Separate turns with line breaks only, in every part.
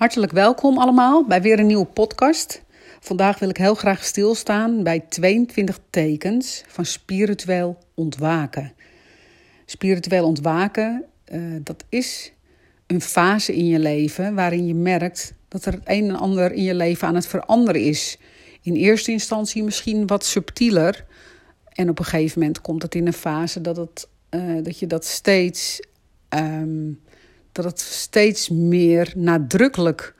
Hartelijk welkom allemaal bij weer een nieuwe podcast. Vandaag wil ik heel graag stilstaan bij 22 tekens van spiritueel ontwaken. Spiritueel ontwaken, uh, dat is een fase in je leven waarin je merkt dat er het een en ander in je leven aan het veranderen is. In eerste instantie misschien wat subtieler. En op een gegeven moment komt het in een fase dat, het, uh, dat je dat steeds um, dat het steeds meer nadrukkelijk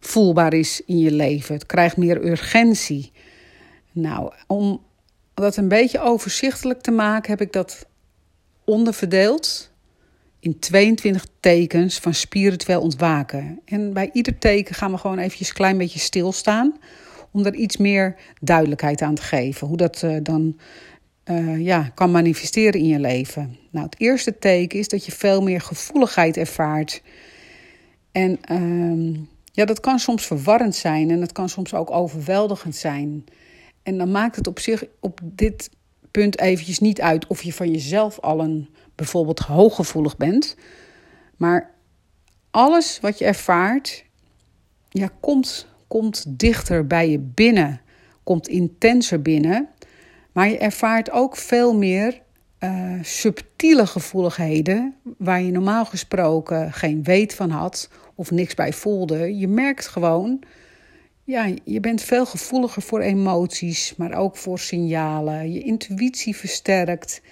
voelbaar is in je leven. Het krijgt meer urgentie. Nou, om dat een beetje overzichtelijk te maken, heb ik dat onderverdeeld in 22 tekens van spiritueel ontwaken. En bij ieder teken gaan we gewoon eventjes een klein beetje stilstaan om er iets meer duidelijkheid aan te geven. Hoe dat uh, dan uh, ja, kan manifesteren in je leven. Nou, het eerste teken is dat je veel meer gevoeligheid ervaart. En uh, ja, dat kan soms verwarrend zijn en het kan soms ook overweldigend zijn. En dan maakt het op zich op dit punt eventjes niet uit of je van jezelf al een bijvoorbeeld hooggevoelig bent. Maar alles wat je ervaart, ja, komt, komt dichter bij je binnen, komt intenser binnen. Maar je ervaart ook veel meer uh, subtiele gevoeligheden waar je normaal gesproken geen weet van had of niks bij voelde. Je merkt gewoon, ja, je bent veel gevoeliger voor emoties, maar ook voor signalen. Je intuïtie versterkt.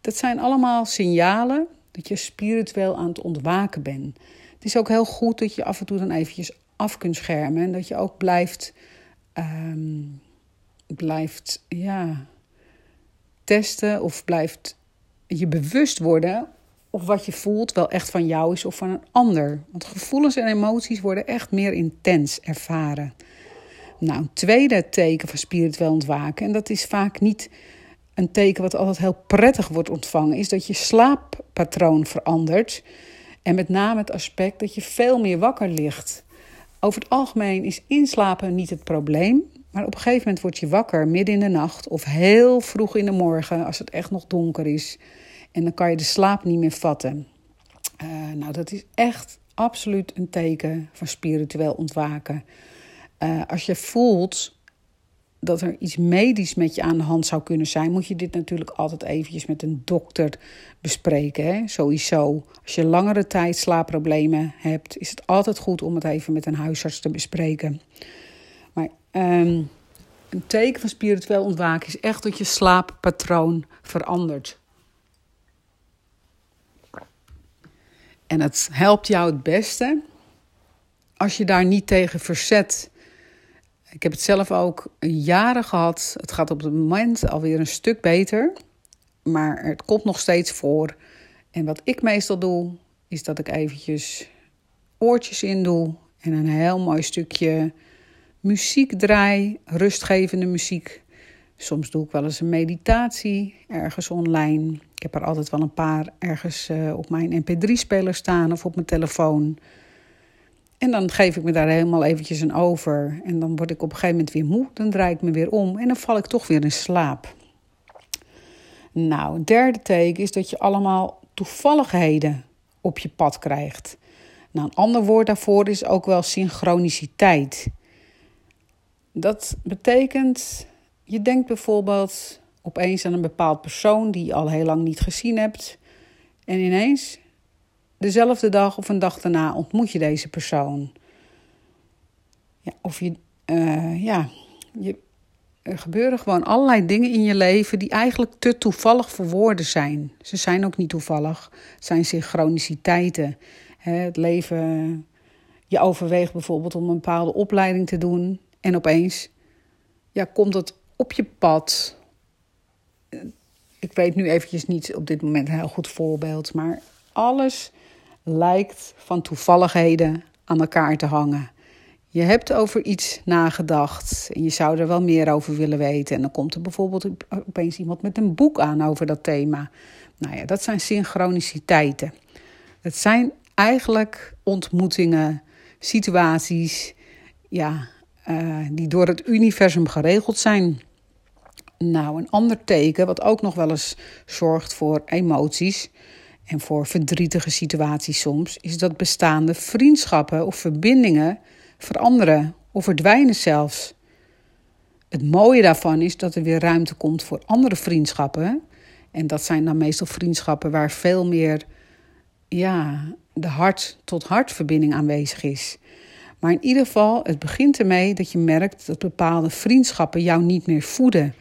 Dat zijn allemaal signalen dat je spiritueel aan het ontwaken bent. Het is ook heel goed dat je af en toe dan eventjes af kunt schermen en dat je ook blijft. Um, blijft ja, testen of blijft je bewust worden of wat je voelt wel echt van jou is of van een ander. Want gevoelens en emoties worden echt meer intens ervaren. Nou, een tweede teken van spiritueel ontwaken, en dat is vaak niet een teken wat altijd heel prettig wordt ontvangen, is dat je slaappatroon verandert. En met name het aspect dat je veel meer wakker ligt. Over het algemeen is inslapen niet het probleem. Maar op een gegeven moment word je wakker midden in de nacht of heel vroeg in de morgen als het echt nog donker is. En dan kan je de slaap niet meer vatten. Uh, nou, dat is echt absoluut een teken van spiritueel ontwaken. Uh, als je voelt dat er iets medisch met je aan de hand zou kunnen zijn, moet je dit natuurlijk altijd eventjes met een dokter bespreken. Hè? Sowieso. Als je langere tijd slaapproblemen hebt, is het altijd goed om het even met een huisarts te bespreken. Um, een teken van spiritueel ontwaken is echt dat je slaappatroon verandert. En het helpt jou het beste als je daar niet tegen verzet. Ik heb het zelf ook jaren gehad. Het gaat op het moment alweer een stuk beter. Maar het komt nog steeds voor. En wat ik meestal doe, is dat ik eventjes oortjes in doe. En een heel mooi stukje muziek draai, rustgevende muziek. Soms doe ik wel eens een meditatie ergens online. Ik heb er altijd wel een paar ergens uh, op mijn mp3-speler staan of op mijn telefoon. En dan geef ik me daar helemaal eventjes een over. En dan word ik op een gegeven moment weer moe. Dan draai ik me weer om en dan val ik toch weer in slaap. Nou, het derde teken is dat je allemaal toevalligheden op je pad krijgt. Nou, een ander woord daarvoor is ook wel synchroniciteit. Dat betekent, je denkt bijvoorbeeld opeens aan een bepaald persoon die je al heel lang niet gezien hebt. En ineens, dezelfde dag of een dag daarna, ontmoet je deze persoon. Ja, of je, uh, ja, je, er gebeuren gewoon allerlei dingen in je leven die eigenlijk te toevallig voor woorden zijn. Ze zijn ook niet toevallig, het zijn synchroniciteiten. Het leven, je overweegt bijvoorbeeld om een bepaalde opleiding te doen. En opeens ja, komt het op je pad. Ik weet nu eventjes niet op dit moment een heel goed voorbeeld, maar alles lijkt van toevalligheden aan elkaar te hangen. Je hebt over iets nagedacht en je zou er wel meer over willen weten. En dan komt er bijvoorbeeld opeens iemand met een boek aan over dat thema. Nou ja, dat zijn synchroniciteiten. Het zijn eigenlijk ontmoetingen, situaties, ja, uh, die door het universum geregeld zijn. Nou, een ander teken, wat ook nog wel eens zorgt voor emoties. en voor verdrietige situaties soms, is dat bestaande vriendschappen of verbindingen veranderen of verdwijnen zelfs. Het mooie daarvan is dat er weer ruimte komt voor andere vriendschappen. En dat zijn dan meestal vriendschappen waar veel meer ja, de hart-tot-hart verbinding aanwezig is. Maar in ieder geval, het begint ermee dat je merkt dat bepaalde vriendschappen jou niet meer voeden.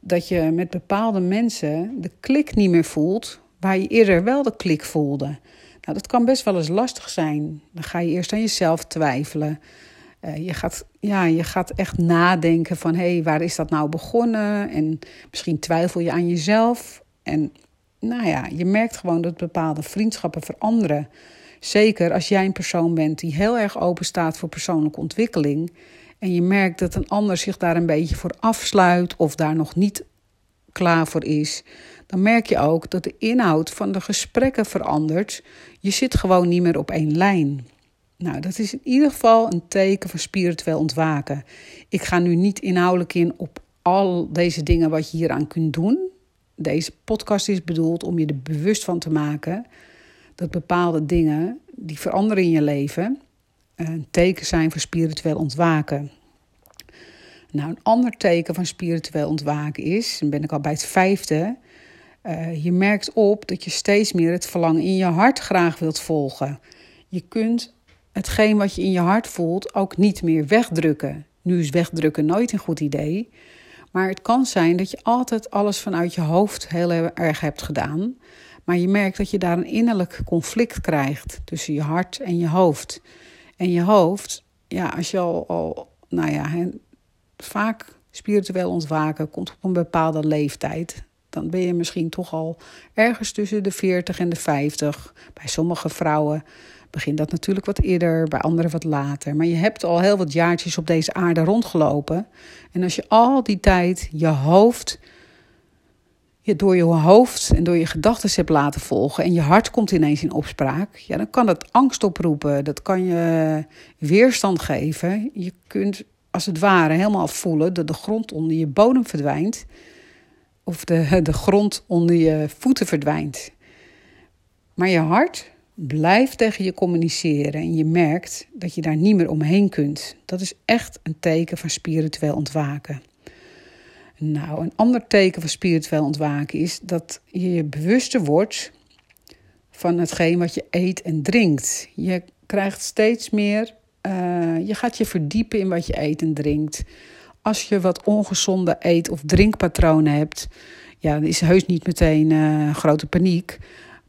Dat je met bepaalde mensen de klik niet meer voelt waar je eerder wel de klik voelde. Nou, dat kan best wel eens lastig zijn. Dan ga je eerst aan jezelf twijfelen. Uh, je, gaat, ja, je gaat echt nadenken van hé, hey, waar is dat nou begonnen? En misschien twijfel je aan jezelf. En nou ja, je merkt gewoon dat bepaalde vriendschappen veranderen. Zeker als jij een persoon bent die heel erg open staat voor persoonlijke ontwikkeling. En je merkt dat een ander zich daar een beetje voor afsluit of daar nog niet klaar voor is. Dan merk je ook dat de inhoud van de gesprekken verandert. Je zit gewoon niet meer op één lijn. Nou, dat is in ieder geval een teken van spiritueel ontwaken. Ik ga nu niet inhoudelijk in op al deze dingen wat je hieraan kunt doen. Deze podcast is bedoeld om je er bewust van te maken dat bepaalde dingen die veranderen in je leven een teken zijn voor spiritueel ontwaken. Nou, een ander teken van spiritueel ontwaken is, dan ben ik al bij het vijfde, uh, je merkt op dat je steeds meer het verlangen in je hart graag wilt volgen. Je kunt hetgeen wat je in je hart voelt ook niet meer wegdrukken. Nu is wegdrukken nooit een goed idee. Maar het kan zijn dat je altijd alles vanuit je hoofd heel erg hebt gedaan. Maar je merkt dat je daar een innerlijk conflict krijgt tussen je hart en je hoofd. En je hoofd, ja, als je al, al nou ja, vaak spiritueel ontwaken komt op een bepaalde leeftijd. Dan ben je misschien toch al ergens tussen de 40 en de 50. Bij sommige vrouwen begint dat natuurlijk wat eerder, bij anderen wat later. Maar je hebt al heel wat jaartjes op deze aarde rondgelopen. En als je al die tijd je hoofd, je door je hoofd en door je gedachten hebt laten volgen en je hart komt ineens in opspraak, ja, dan kan dat angst oproepen. Dat kan je weerstand geven. Je kunt als het ware helemaal voelen dat de grond onder je bodem verdwijnt. Of de, de grond onder je voeten verdwijnt. Maar je hart blijft tegen je communiceren en je merkt dat je daar niet meer omheen kunt. Dat is echt een teken van spiritueel ontwaken. Nou, een ander teken van spiritueel ontwaken is dat je je bewuster wordt van hetgeen wat je eet en drinkt. Je krijgt steeds meer, uh, je gaat je verdiepen in wat je eet en drinkt. Als je wat ongezonde eet- of drinkpatronen hebt, ja, dan is heus niet meteen uh, grote paniek.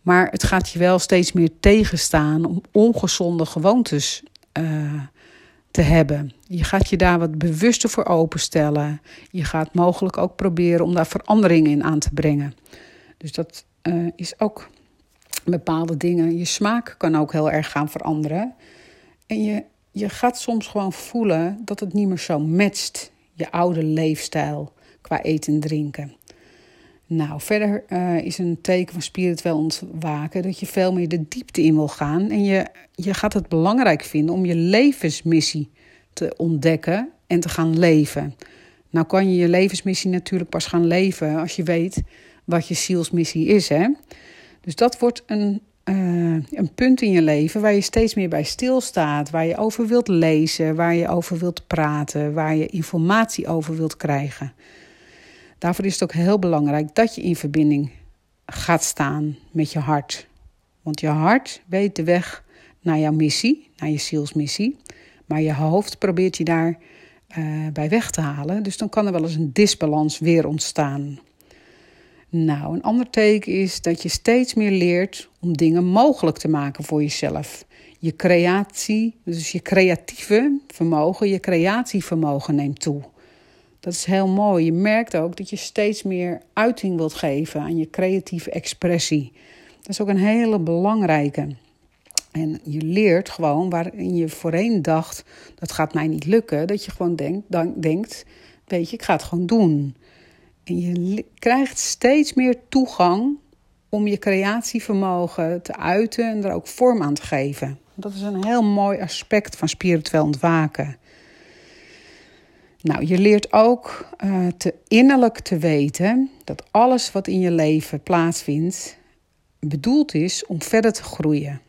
Maar het gaat je wel steeds meer tegenstaan om ongezonde gewoontes uh, te hebben. Je gaat je daar wat bewuster voor openstellen. Je gaat mogelijk ook proberen om daar veranderingen in aan te brengen. Dus dat uh, is ook bepaalde dingen. Je smaak kan ook heel erg gaan veranderen. En je, je gaat soms gewoon voelen dat het niet meer zo matcht, je oude leefstijl qua eten en drinken. Nou, verder uh, is een teken van spiritueel ontwaken dat je veel meer de diepte in wil gaan. En je, je gaat het belangrijk vinden om je levensmissie te ontdekken en te gaan leven. Nou kan je je levensmissie natuurlijk pas gaan leven als je weet wat je zielsmissie is. Hè? Dus dat wordt een, uh, een punt in je leven waar je steeds meer bij stilstaat. Waar je over wilt lezen, waar je over wilt praten, waar je informatie over wilt krijgen. Daarvoor is het ook heel belangrijk dat je in verbinding gaat staan met je hart. Want je hart weet de weg naar jouw missie, naar je zielsmissie. Maar je hoofd probeert je daar uh, bij weg te halen. Dus dan kan er wel eens een disbalans weer ontstaan. Nou, een ander teken is dat je steeds meer leert om dingen mogelijk te maken voor jezelf. Je creatie, dus je creatieve vermogen, je creatievermogen neemt toe. Dat is heel mooi. Je merkt ook dat je steeds meer uiting wilt geven aan je creatieve expressie. Dat is ook een hele belangrijke. En je leert gewoon waarin je voorheen dacht: dat gaat mij niet lukken. Dat je gewoon denkt, dan, denkt: weet je, ik ga het gewoon doen. En je krijgt steeds meer toegang om je creatievermogen te uiten en er ook vorm aan te geven. Dat is een heel mooi aspect van spiritueel ontwaken. Nou, je leert ook uh, te innerlijk te weten dat alles wat in je leven plaatsvindt, bedoeld is om verder te groeien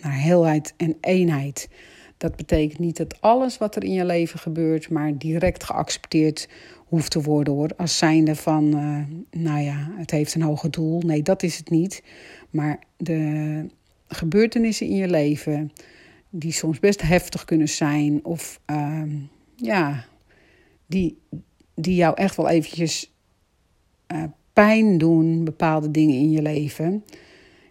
naar heelheid en eenheid. Dat betekent niet dat alles wat er in je leven gebeurt, maar direct geaccepteerd hoeft te worden hoor. Als zijnde van, uh, nou ja, het heeft een hoger doel. Nee, dat is het niet. Maar de gebeurtenissen in je leven, die soms best heftig kunnen zijn, of uh, ja, die, die jou echt wel eventjes uh, pijn doen, bepaalde dingen in je leven.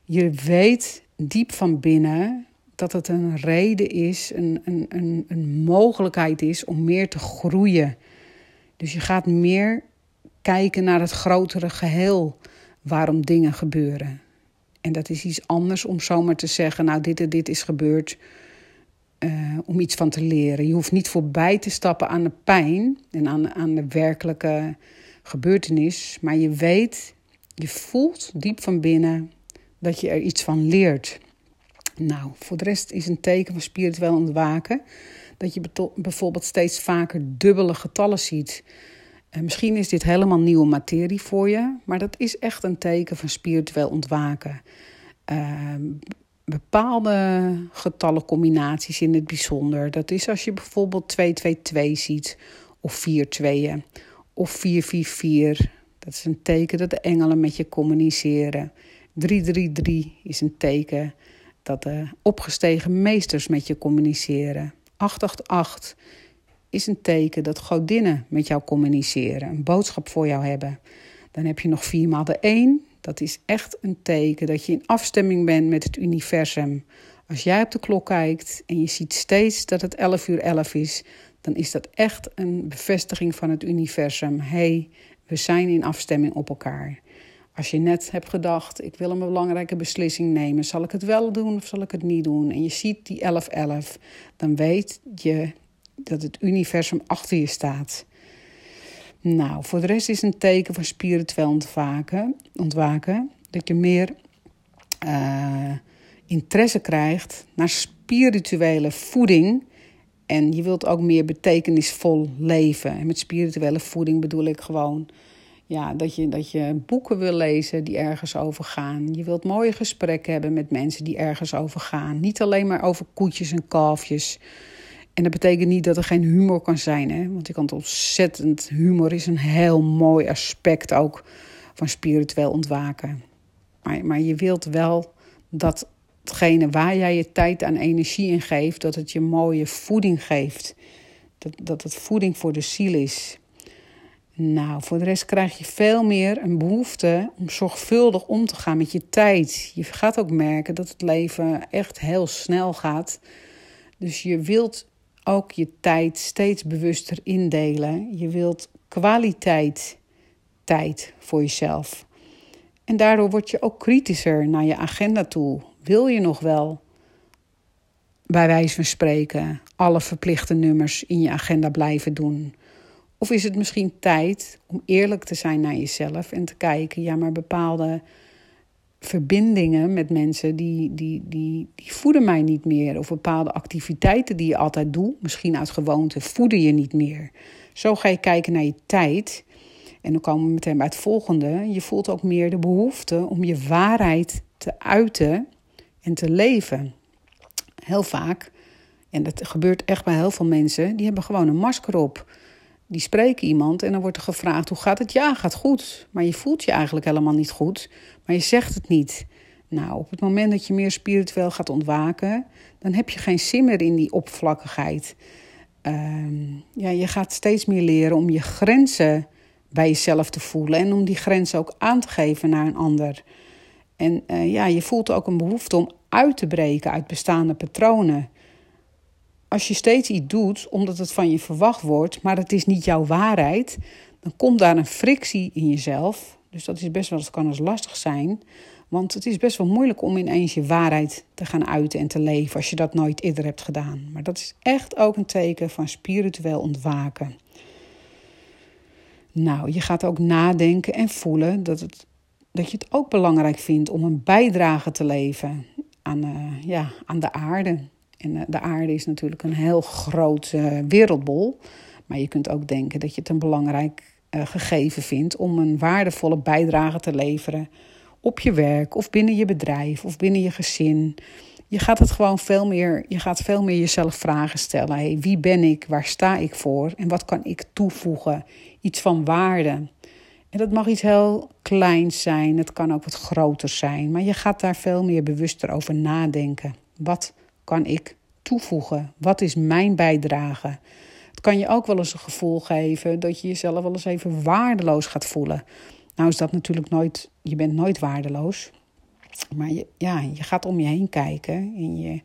Je weet diep van binnen dat het een reden is, een, een, een, een mogelijkheid is om meer te groeien. Dus je gaat meer kijken naar het grotere geheel waarom dingen gebeuren. En dat is iets anders om zomaar te zeggen, nou dit en dit is gebeurd, uh, om iets van te leren. Je hoeft niet voorbij te stappen aan de pijn en aan, aan de werkelijke gebeurtenis, maar je weet, je voelt diep van binnen dat je er iets van leert. Nou, voor de rest is een teken van spiritueel ontwaken dat je bijvoorbeeld steeds vaker dubbele getallen ziet. En eh, misschien is dit helemaal nieuwe materie voor je, maar dat is echt een teken van spiritueel ontwaken. Uh, bepaalde getallencombinaties in het bijzonder. Dat is als je bijvoorbeeld 222 ziet, of 4 tweeën, of 444. Dat is een teken dat de engelen met je communiceren. 333 is een teken dat de opgestegen meesters met je communiceren. 888 is een teken dat godinnen met jou communiceren, een boodschap voor jou hebben. Dan heb je nog 4 maal de 1. Dat is echt een teken dat je in afstemming bent met het universum. Als jij op de klok kijkt en je ziet steeds dat het 11 uur 11 is, dan is dat echt een bevestiging van het universum. hey, we zijn in afstemming op elkaar. Als je net hebt gedacht, ik wil een belangrijke beslissing nemen, zal ik het wel doen of zal ik het niet doen? En je ziet die 1111, dan weet je dat het universum achter je staat. Nou, voor de rest is een teken van spiritueel ontwaken, ontwaken dat je meer uh, interesse krijgt naar spirituele voeding. En je wilt ook meer betekenisvol leven. En met spirituele voeding bedoel ik gewoon ja, dat, je, dat je boeken wil lezen die ergens over gaan. Je wilt mooie gesprekken hebben met mensen die ergens over gaan. Niet alleen maar over koetjes en kalfjes. En dat betekent niet dat er geen humor kan zijn. Hè? Want ik kan ontzettend. Humor is een heel mooi aspect ook van spiritueel ontwaken. Maar, maar je wilt wel dat hetgene waar jij je tijd en energie in geeft, dat het je mooie voeding geeft. Dat, dat het voeding voor de ziel is. Nou, voor de rest krijg je veel meer een behoefte om zorgvuldig om te gaan met je tijd. Je gaat ook merken dat het leven echt heel snel gaat. Dus je wilt ook je tijd steeds bewuster indelen. Je wilt kwaliteit tijd voor jezelf. En daardoor word je ook kritischer naar je agenda toe. Wil je nog wel, bij wijze van spreken, alle verplichte nummers in je agenda blijven doen? Of is het misschien tijd om eerlijk te zijn naar jezelf en te kijken, ja, maar bepaalde verbindingen met mensen die, die, die, die voeden mij niet meer. Of bepaalde activiteiten die je altijd doet, misschien uit gewoonte, voeden je niet meer. Zo ga je kijken naar je tijd. En dan komen we meteen bij het volgende. Je voelt ook meer de behoefte om je waarheid te uiten en te leven. Heel vaak, en dat gebeurt echt bij heel veel mensen, die hebben gewoon een masker op die spreken iemand en dan wordt er gevraagd hoe gaat het? Ja, gaat goed. Maar je voelt je eigenlijk helemaal niet goed, maar je zegt het niet. Nou, op het moment dat je meer spiritueel gaat ontwaken, dan heb je geen zin meer in die oppervlakkigheid. Uh, ja, je gaat steeds meer leren om je grenzen bij jezelf te voelen en om die grenzen ook aan te geven naar een ander. En uh, ja, je voelt ook een behoefte om uit te breken uit bestaande patronen als je steeds iets doet omdat het van je verwacht wordt, maar het is niet jouw waarheid, dan komt daar een frictie in jezelf. Dus dat is best wel, dat kan eens lastig zijn. Want het is best wel moeilijk om ineens je waarheid te gaan uiten en te leven als je dat nooit eerder hebt gedaan. Maar dat is echt ook een teken van spiritueel ontwaken. Nou, je gaat ook nadenken en voelen dat, het, dat je het ook belangrijk vindt om een bijdrage te leven aan, uh, ja, aan de aarde. En eh, de aarde is natuurlijk een heel groot uh, wereldbol. Maar je kunt ook denken dat je het een belangrijk uh, gegeven vindt om een waardevolle bijdrage te leveren op je werk of binnen je bedrijf of binnen je gezin. Je gaat het gewoon veel meer, je gaat veel meer jezelf vragen stellen. Hey, wie ben ik? Waar sta ik voor? En wat kan ik toevoegen? Iets van waarde. En dat mag iets heel kleins zijn, het kan ook wat groter zijn. Maar je gaat daar veel meer bewuster over nadenken. Wat kan ik toevoegen? Wat is mijn bijdrage? Het kan je ook wel eens een gevoel geven dat je jezelf wel eens even waardeloos gaat voelen. Nou is dat natuurlijk nooit, je bent nooit waardeloos. Maar je, ja, je gaat om je heen kijken en je,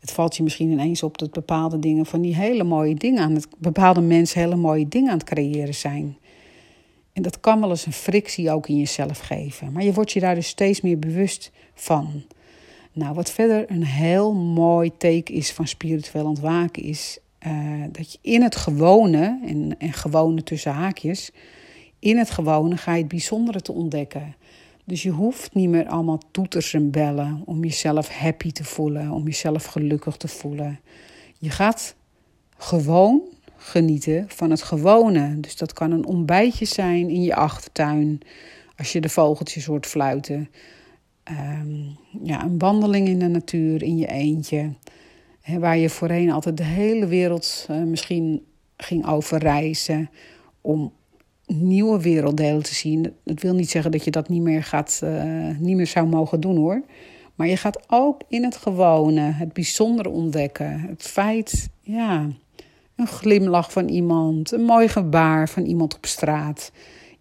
het valt je misschien ineens op dat bepaalde dingen van die hele mooie dingen aan het, bepaalde mensen hele mooie dingen aan het creëren zijn. En dat kan wel eens een frictie ook in jezelf geven. Maar je wordt je daar dus steeds meer bewust van. Nou, wat verder een heel mooi teken is van spiritueel ontwaken, is uh, dat je in het gewone, en, en gewone tussen haakjes, in het gewone ga je het bijzondere te ontdekken. Dus je hoeft niet meer allemaal toeters en bellen om jezelf happy te voelen, om jezelf gelukkig te voelen. Je gaat gewoon genieten van het gewone. Dus dat kan een ontbijtje zijn in je achtertuin, als je de vogeltjes hoort fluiten. Ehm, ja, een wandeling in de natuur in je eentje. Waar je voorheen altijd de hele wereld uh, misschien ging overreizen om nieuwe werelddelen te zien. Dat wil niet zeggen dat je dat niet meer, gaat, uh, niet meer zou mogen doen hoor. Maar je gaat ook in het gewone, het bijzondere ontdekken. Het feit, ja, een glimlach van iemand, een mooi gebaar van iemand op straat.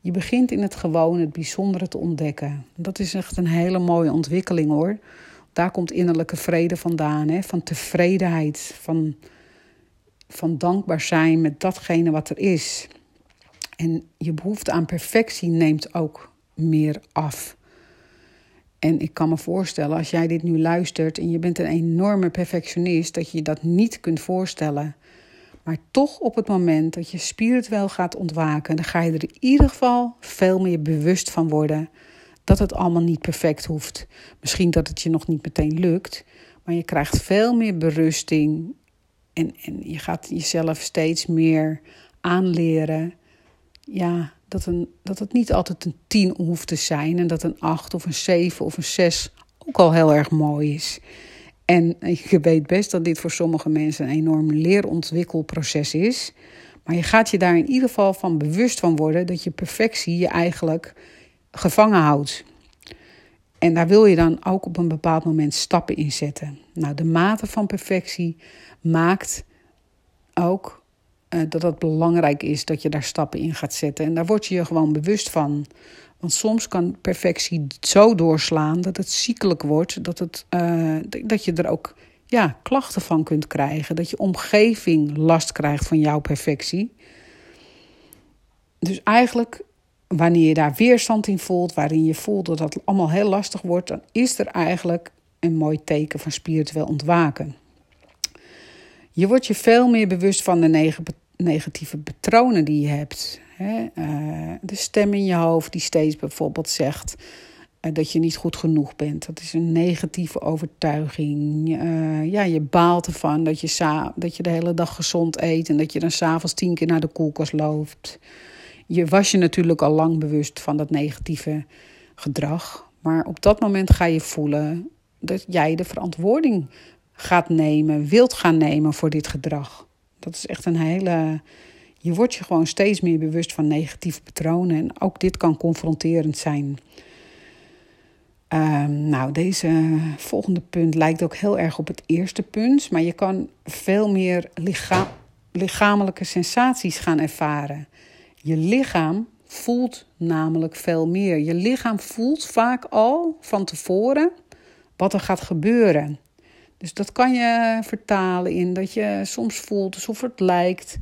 Je begint in het gewone het bijzondere te ontdekken. Dat is echt een hele mooie ontwikkeling hoor. Daar komt innerlijke vrede vandaan, hè? van tevredenheid, van, van dankbaar zijn met datgene wat er is. En je behoefte aan perfectie neemt ook meer af. En ik kan me voorstellen, als jij dit nu luistert en je bent een enorme perfectionist, dat je je dat niet kunt voorstellen. Maar toch op het moment dat je spiritueel gaat ontwaken, dan ga je er in ieder geval veel meer bewust van worden dat het allemaal niet perfect hoeft. Misschien dat het je nog niet meteen lukt, maar je krijgt veel meer berusting en, en je gaat jezelf steeds meer aanleren. Ja, dat, een, dat het niet altijd een tien hoeft te zijn en dat een acht of een zeven of een zes ook al heel erg mooi is. En je weet best dat dit voor sommige mensen een enorm leerontwikkelproces is. Maar je gaat je daar in ieder geval van bewust van worden dat je perfectie je eigenlijk gevangen houdt. En daar wil je dan ook op een bepaald moment stappen in zetten. Nou, de mate van perfectie maakt ook uh, dat het belangrijk is dat je daar stappen in gaat zetten. En daar word je je gewoon bewust van. Want soms kan perfectie zo doorslaan dat het ziekelijk wordt, dat, het, uh, dat je er ook ja, klachten van kunt krijgen. Dat je omgeving last krijgt van jouw perfectie. Dus eigenlijk, wanneer je daar weerstand in voelt, waarin je voelt dat het allemaal heel lastig wordt, dan is er eigenlijk een mooi teken van spiritueel ontwaken. Je wordt je veel meer bewust van de negatieve patronen die je hebt. Uh, de stem in je hoofd die steeds bijvoorbeeld zegt uh, dat je niet goed genoeg bent. Dat is een negatieve overtuiging. Uh, ja, je baalt ervan dat je, dat je de hele dag gezond eet en dat je dan s'avonds tien keer naar de koelkast loopt. Je was je natuurlijk al lang bewust van dat negatieve gedrag. Maar op dat moment ga je voelen dat jij de verantwoording gaat nemen, wilt gaan nemen voor dit gedrag. Dat is echt een hele je wordt je gewoon steeds meer bewust van negatieve patronen. En ook dit kan confronterend zijn. Um, nou, deze volgende punt lijkt ook heel erg op het eerste punt. Maar je kan veel meer lichamelijke sensaties gaan ervaren. Je lichaam voelt namelijk veel meer. Je lichaam voelt vaak al van tevoren wat er gaat gebeuren. Dus dat kan je vertalen in dat je soms voelt alsof het lijkt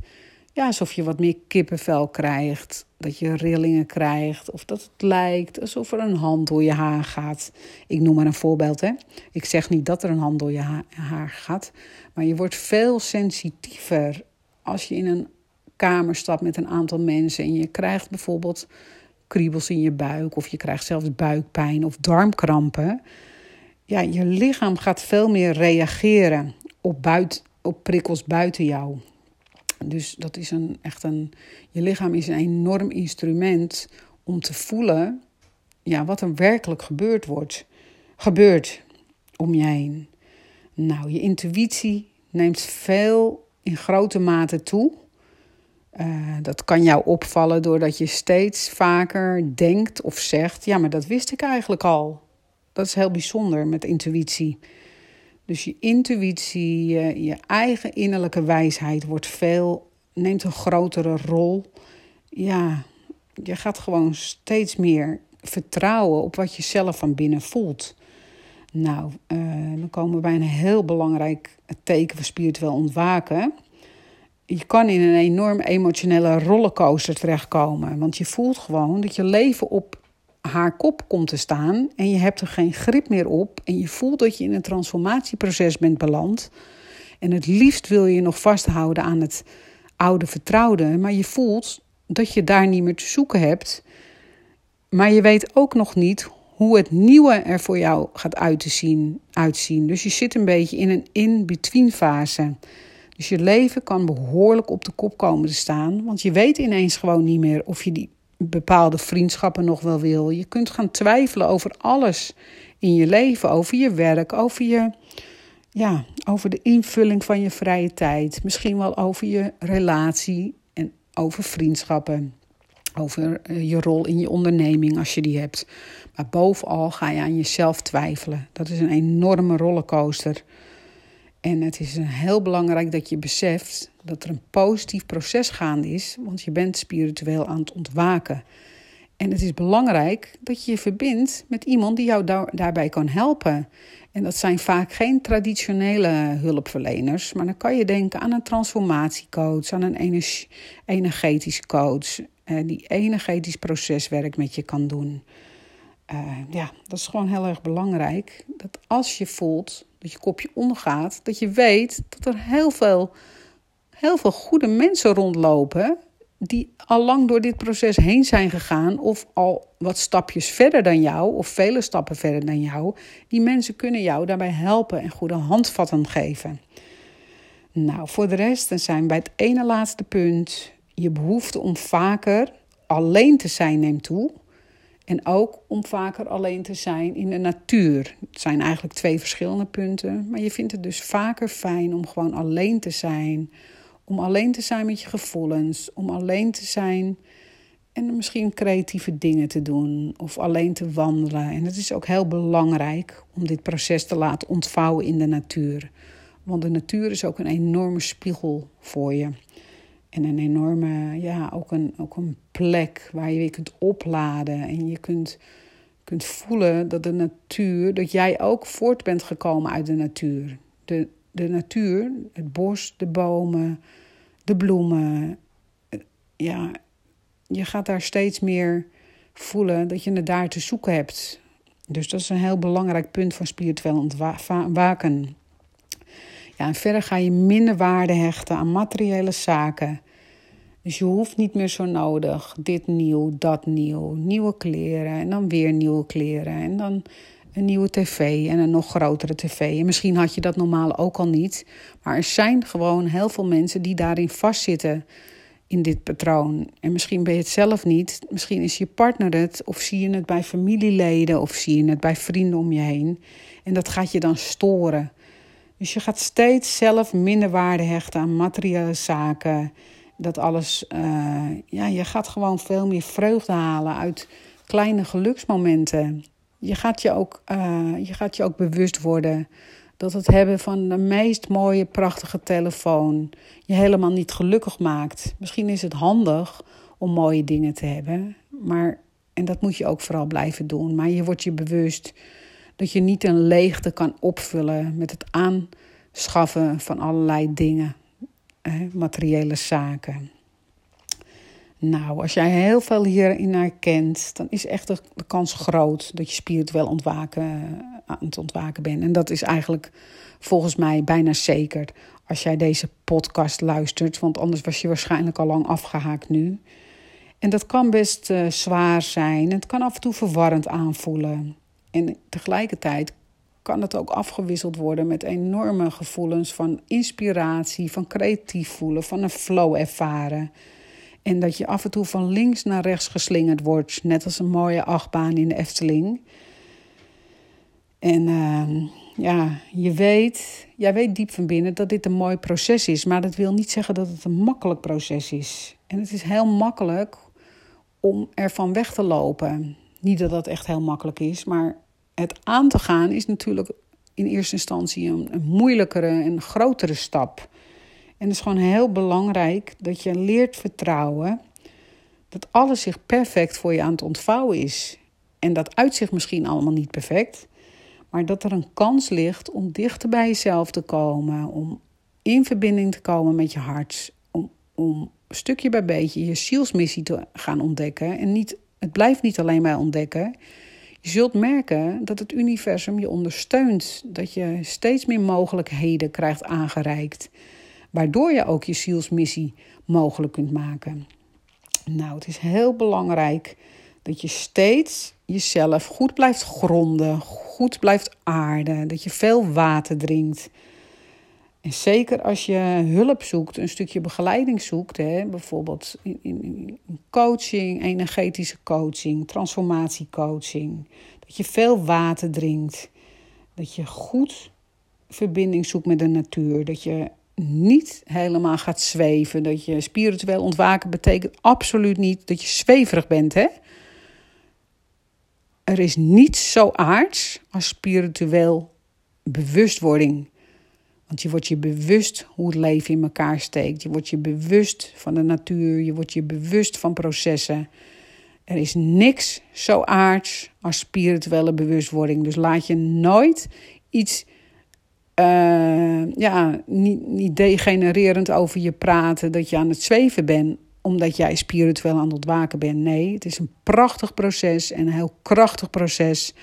ja, alsof je wat meer kippenvel krijgt. Dat je rillingen krijgt. Of dat het lijkt alsof er een hand door je haar gaat. Ik noem maar een voorbeeld. Hè. Ik zeg niet dat er een hand door je haar gaat. Maar je wordt veel sensitiever als je in een kamer stapt met een aantal mensen. En je krijgt bijvoorbeeld kriebels in je buik. Of je krijgt zelfs buikpijn of darmkrampen. Ja, je lichaam gaat veel meer reageren op, buiten, op prikkels buiten jou. Dus dat is een, echt een. Je lichaam is een enorm instrument om te voelen ja, wat er werkelijk gebeurd wordt, gebeurt om je heen. Nou, je intuïtie neemt veel in grote mate toe. Uh, dat kan jou opvallen doordat je steeds vaker denkt of zegt: Ja, maar dat wist ik eigenlijk al. Dat is heel bijzonder met intuïtie. Dus je intuïtie, je, eigen innerlijke wijsheid wordt veel, neemt een grotere rol. Ja, je gaat gewoon steeds meer vertrouwen op wat je zelf van binnen voelt. Nou, uh, dan komen we bij een heel belangrijk teken van spiritueel ontwaken. Je kan in een enorm emotionele rollercoaster terechtkomen. Want je voelt gewoon dat je leven op haar kop komt te staan. En je hebt er geen grip meer op. En je voelt dat je in een transformatieproces bent beland. En het liefst wil je nog vasthouden aan het oude vertrouwde. Maar je voelt dat je daar niet meer te zoeken hebt. Maar je weet ook nog niet hoe het nieuwe er voor jou gaat uitzien. uitzien. Dus je zit een beetje in een in-between fase. Dus je leven kan behoorlijk op de kop komen te staan. Want je weet ineens gewoon niet meer of je die bepaalde vriendschappen nog wel wil. Je kunt gaan twijfelen over alles in je leven, over je werk, over je. Ja, over de invulling van je vrije tijd. Misschien wel over je relatie en over vriendschappen. Over eh, je rol in je onderneming als je die hebt. Maar bovenal ga je aan jezelf twijfelen. Dat is een enorme rollercoaster. En het is heel belangrijk dat je beseft dat er een positief proces gaande is, want je bent spiritueel aan het ontwaken. En het is belangrijk dat je je verbindt met iemand die jou daarbij kan helpen. En dat zijn vaak geen traditionele hulpverleners, maar dan kan je denken aan een transformatiecoach, aan een energetisch coach, eh, die energetisch proceswerk met je kan doen. Uh, ja, dat is gewoon heel erg belangrijk. Dat als je voelt dat je kopje ondergaat, dat je weet dat er heel veel, heel veel goede mensen rondlopen die al lang door dit proces heen zijn gegaan of al wat stapjes verder dan jou of vele stappen verder dan jou. Die mensen kunnen jou daarbij helpen en goede handvatten geven. Nou, voor de rest dan zijn bij het ene laatste punt je behoefte om vaker alleen te zijn neemt toe. En ook om vaker alleen te zijn in de natuur. Het zijn eigenlijk twee verschillende punten. Maar je vindt het dus vaker fijn om gewoon alleen te zijn. Om alleen te zijn met je gevoelens. Om alleen te zijn en misschien creatieve dingen te doen. Of alleen te wandelen. En het is ook heel belangrijk om dit proces te laten ontvouwen in de natuur. Want de natuur is ook een enorme spiegel voor je. En een enorme, ja, ook een, ook een plek waar je weer kunt opladen. En je kunt, kunt voelen dat de natuur, dat jij ook voort bent gekomen uit de natuur. De, de natuur, het bos, de bomen, de bloemen. Ja, je gaat daar steeds meer voelen dat je het daar te zoeken hebt. Dus dat is een heel belangrijk punt van spiritueel ontwaken. Ja, en verder ga je minder waarde hechten aan materiële zaken. Dus je hoeft niet meer zo nodig. Dit nieuw, dat nieuw. Nieuwe kleren en dan weer nieuwe kleren. En dan een nieuwe tv en een nog grotere tv. En misschien had je dat normaal ook al niet. Maar er zijn gewoon heel veel mensen die daarin vastzitten in dit patroon. En misschien ben je het zelf niet. Misschien is je partner het. Of zie je het bij familieleden. Of zie je het bij vrienden om je heen. En dat gaat je dan storen. Dus je gaat steeds zelf minder waarde hechten aan materiële zaken. Dat alles, uh, ja, je gaat gewoon veel meer vreugde halen uit kleine geluksmomenten. Je gaat je ook, uh, je gaat je ook bewust worden dat het hebben van de meest mooie, prachtige telefoon je helemaal niet gelukkig maakt. Misschien is het handig om mooie dingen te hebben, maar, en dat moet je ook vooral blijven doen. Maar je wordt je bewust dat je niet een leegte kan opvullen met het aanschaffen van allerlei dingen, materiële zaken. Nou, als jij heel veel hierin herkent, dan is echt de, kans groot dat je spiritueel ontwaken, aan het ontwaken bent. En dat is eigenlijk volgens mij bijna zeker als jij deze podcast luistert, want anders was je waarschijnlijk al lang afgehaakt nu. En dat kan best uh, zwaar zijn. Het kan af en toe verwarrend aanvoelen. En tegelijkertijd kan het ook afgewisseld worden met enorme gevoelens van inspiratie, van creatief voelen, van een flow ervaren. En dat je af en toe van links naar rechts geslingerd wordt, net als een mooie achtbaan in de Efteling. En uh, ja, je weet, jij weet diep van binnen dat dit een mooi proces is, maar dat wil niet zeggen dat het een makkelijk proces is. En het is heel makkelijk om ervan weg te lopen. Niet dat dat echt heel makkelijk is, maar het aan te gaan is natuurlijk in eerste instantie een, moeilijkere en grotere stap. En het is gewoon heel belangrijk dat je leert vertrouwen dat alles zich perfect voor je aan het ontvouwen is. En dat uitzicht misschien allemaal niet perfect, maar dat er een kans ligt om dichter bij jezelf te komen, om in verbinding te komen met je hart, om, om stukje bij beetje je zielsmissie te gaan ontdekken. En niet, het blijft niet alleen bij ontdekken. Je zult merken dat het universum je ondersteunt, dat je steeds meer mogelijkheden krijgt aangereikt, waardoor je ook je zielsmissie mogelijk kunt maken. Nou, het is heel belangrijk dat je steeds jezelf goed blijft gronden, goed blijft aarden, dat je veel water drinkt. En zeker als je hulp zoekt, een stukje begeleiding zoekt, hè, bijvoorbeeld in, in, in coaching, energetische coaching, transformatiecoaching, dat je veel water drinkt, dat je goed verbinding zoekt met de natuur, dat je niet helemaal gaat zweven, dat je spiritueel ontwaken betekent absoluut niet dat je zweverig bent, hè? Er is niets zo aards als spiritueel bewustwording. Want je wordt je bewust hoe het leven in elkaar steekt. Je wordt je bewust van de natuur. Je wordt je bewust van processen. Er is niks zo aards als spirituele bewustwording. Dus laat je nooit iets uh, ja, niet, niet degenererend over je praten dat je aan het zweven bent omdat jij spiritueel aan het ontwaken bent. Nee, het is een prachtig proces en een heel krachtig proces.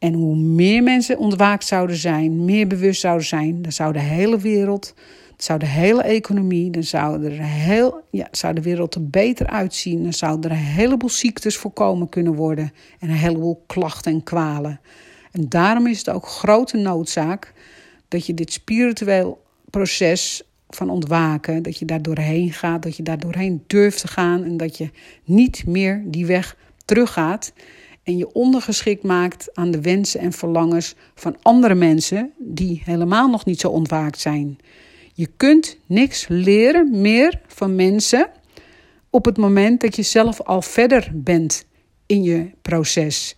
En hoe meer mensen ontwaakt zouden zijn, meer bewust zouden zijn, dan zou de hele wereld, zou de hele economie, dan zou, er heel, ja, zou de wereld er beter uitzien. Dan zouden er een heleboel ziektes voorkomen kunnen worden en een heleboel klachten en kwalen. En daarom is het ook grote noodzaak dat je dit spiritueel proces van ontwaken, dat je daar doorheen gaat, dat je daar doorheen durft te gaan en dat je niet meer die weg teruggaat en je ondergeschikt maakt aan de wensen en verlangens van andere mensen die helemaal nog niet zo ontwaakt zijn. Je kunt niks leren meer van mensen op het moment dat je zelf al verder bent in je proces.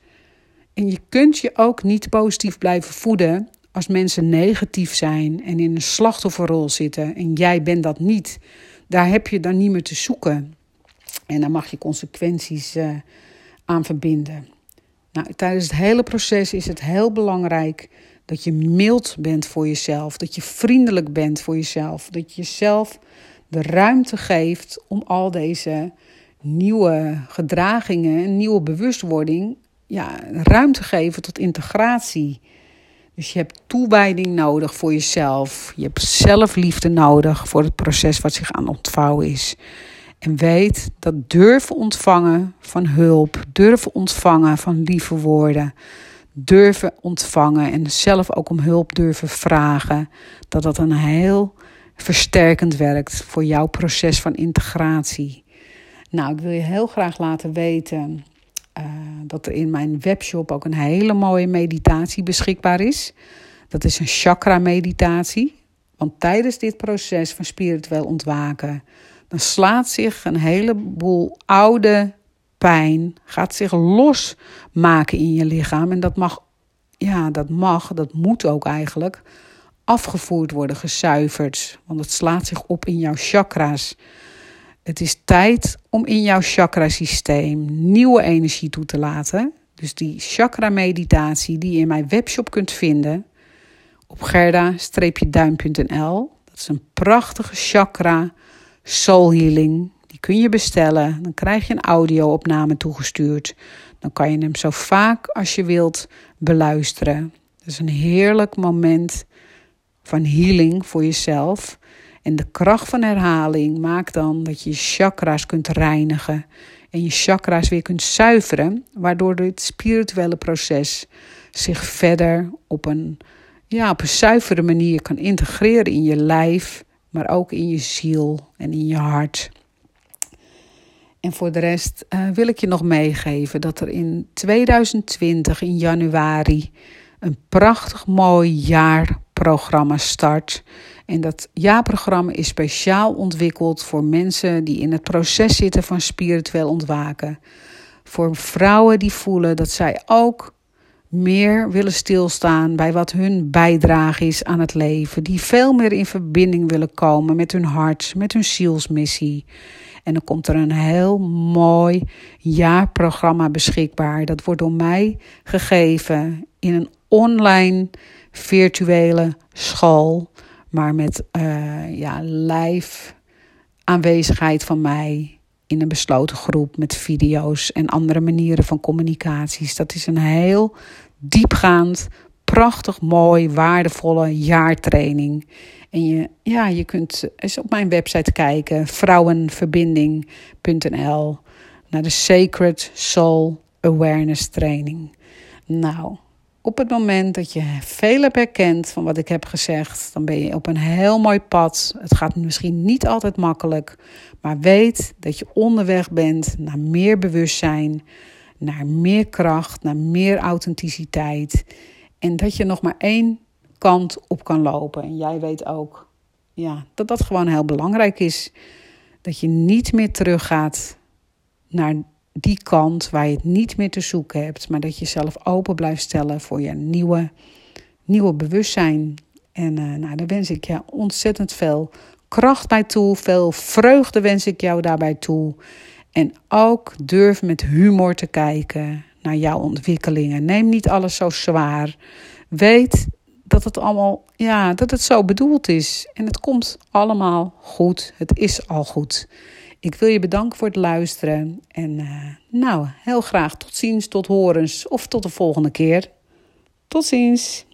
En je kunt je ook niet positief blijven voeden als mensen negatief zijn en in een slachtofferrol zitten en jij bent dat niet, daar heb je dan niet meer te zoeken. En daar mag je consequenties uh, aan verbinden. Nou, tijdens het hele proces is het heel belangrijk dat je mild bent voor jezelf, dat je vriendelijk bent voor jezelf, dat je jezelf de ruimte geeft om al deze nieuwe gedragingen, nieuwe bewustwording, ja, ruimte geven tot integratie. Dus je hebt toewijding nodig voor jezelf. Je hebt zelfliefde nodig voor het proces wat zich aan ontvouwen is. En weet dat durven ontvangen van hulp, durven ontvangen van lieve woorden, durven ontvangen en zelf ook om hulp durven vragen, dat dat een heel versterkend werkt voor jouw proces van integratie. Nou, ik wil je heel graag laten weten uh, dat er in mijn webshop ook een hele mooie meditatie beschikbaar is. Dat is een chakra-meditatie. Want tijdens dit proces van spiritueel ontwaken, dan slaat zich een heleboel oude pijn, gaat zich losmaken in je lichaam. En dat mag, ja, dat mag, dat moet ook eigenlijk afgevoerd worden, gezuiverd. Want het slaat zich op in jouw chakra's. Het is tijd om in jouw chakrasysteem nieuwe energie toe te laten. Dus die chakra-meditatie die je in mijn webshop kunt vinden op gerda-duim.nl. Dat is een prachtige chakra soul healing. Die kun je bestellen. Dan krijg je een audio-opname toegestuurd. Dan kan je hem zo vaak als je wilt beluisteren. Dat is een heerlijk moment van healing voor jezelf. En de kracht van herhaling maakt dan dat je je chakra's kunt reinigen en je chakra's weer kunt zuiveren, waardoor dit spirituele proces zich verder op een, ja, op een zuivere manier kan integreren in je lijf, maar ook in je ziel en in je hart. En voor de rest uh, wil ik je nog meegeven dat er in 2020 in januari een prachtig mooi jaarprogramma start. En dat jaarprogramma is speciaal ontwikkeld voor mensen die in het proces zitten van spiritueel ontwaken. Voor vrouwen die voelen dat zij ook meer willen stilstaan bij wat hun bijdrage is aan het leven. Die veel meer in verbinding willen komen met hun hart, met hun zielsmissie. En dan komt er een heel mooi jaarprogramma beschikbaar. Dat wordt door mij gegeven in een online virtuele school. Maar met uh, ja, live aanwezigheid van mij in een besloten groep met video's en andere manieren van communicaties. Dat is een heel diepgaand, prachtig mooi, waardevolle jaartraining. En je, ja, je kunt eens op mijn website kijken, vrouwenverbinding.nl, naar de Sacred Soul Awareness Training. Nou, op het moment dat je veel hebt herkend van wat ik heb gezegd, dan ben je op een heel mooi pad. Het gaat misschien niet altijd makkelijk, maar weet dat je onderweg bent naar meer bewustzijn, naar meer kracht, naar meer authenticiteit. En dat je nog maar één kant op kan lopen. En jij weet ook ja, dat dat gewoon heel belangrijk is. Dat je niet meer teruggaat naar die kant waar je het niet meer te zoeken hebt, maar dat je jezelf open blijft stellen voor je nieuwe, nieuwe bewustzijn. En uh, nou, daar wens ik je ontzettend veel kracht bij toe, veel vreugde wens ik jou daarbij toe. En ook durf met humor te kijken naar jouw ontwikkelingen. Neem niet alles zo zwaar. Weet dat het allemaal, ja, dat het zo bedoeld is. En het komt allemaal goed. Het is al goed. Ik wil je bedanken voor het luisteren. En uh, nou, heel graag tot ziens, tot horens of tot de volgende keer. Tot ziens.